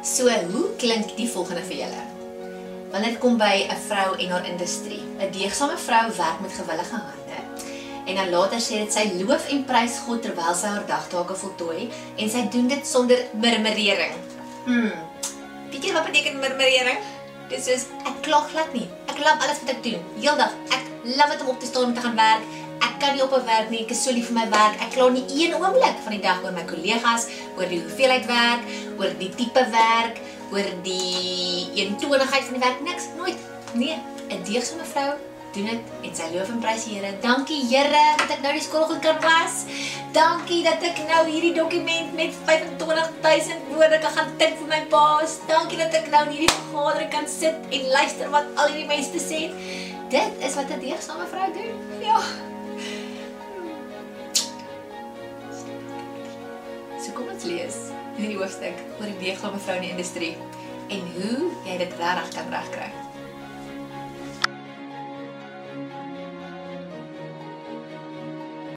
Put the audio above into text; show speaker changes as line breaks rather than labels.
So, hoe klink die volgende vir julle? Wanneer dit kom by 'n vrou en haar industrie. 'n Deegsame vrou werk met gewillige hande. En dan later sê dit sy loof en prys God terwyl sy haar dagtake voltooi en sy doen dit sonder murmurering. Hmm. Weet jy wat beteken murmurering? Dit is ek kla glad nie. Ek love alles wat ek doen. Heeldag. Ek love dit om op te staan om te gaan werk. Kan nie op 'n werk nie. Ek is so lief vir my werk. Ek kla nie een oomblik van die dag oor my kollegas, oor die hoeveelheid werk, oor die tipe werk, oor die eentonigheid van die werk. Niks, nooit. Nee, 'n deegsame vrou doen dit en sy loof en prys die Here. Dankie Here dat ek nou die skool goed kan was. Dankie dat ek nou hierdie dokument met 25000 woorde kan gaan tik vir my baas. Dankie dat ek nou in hierdie vergadering kan sit en luister wat al hierdie mense sê. Dit is wat 'n deegsame vrou doen. Ja. So kom ons lees hierdie hoofstuk oor die deegsame vrou in die industrie en hoe jy dit regtig kan regkry.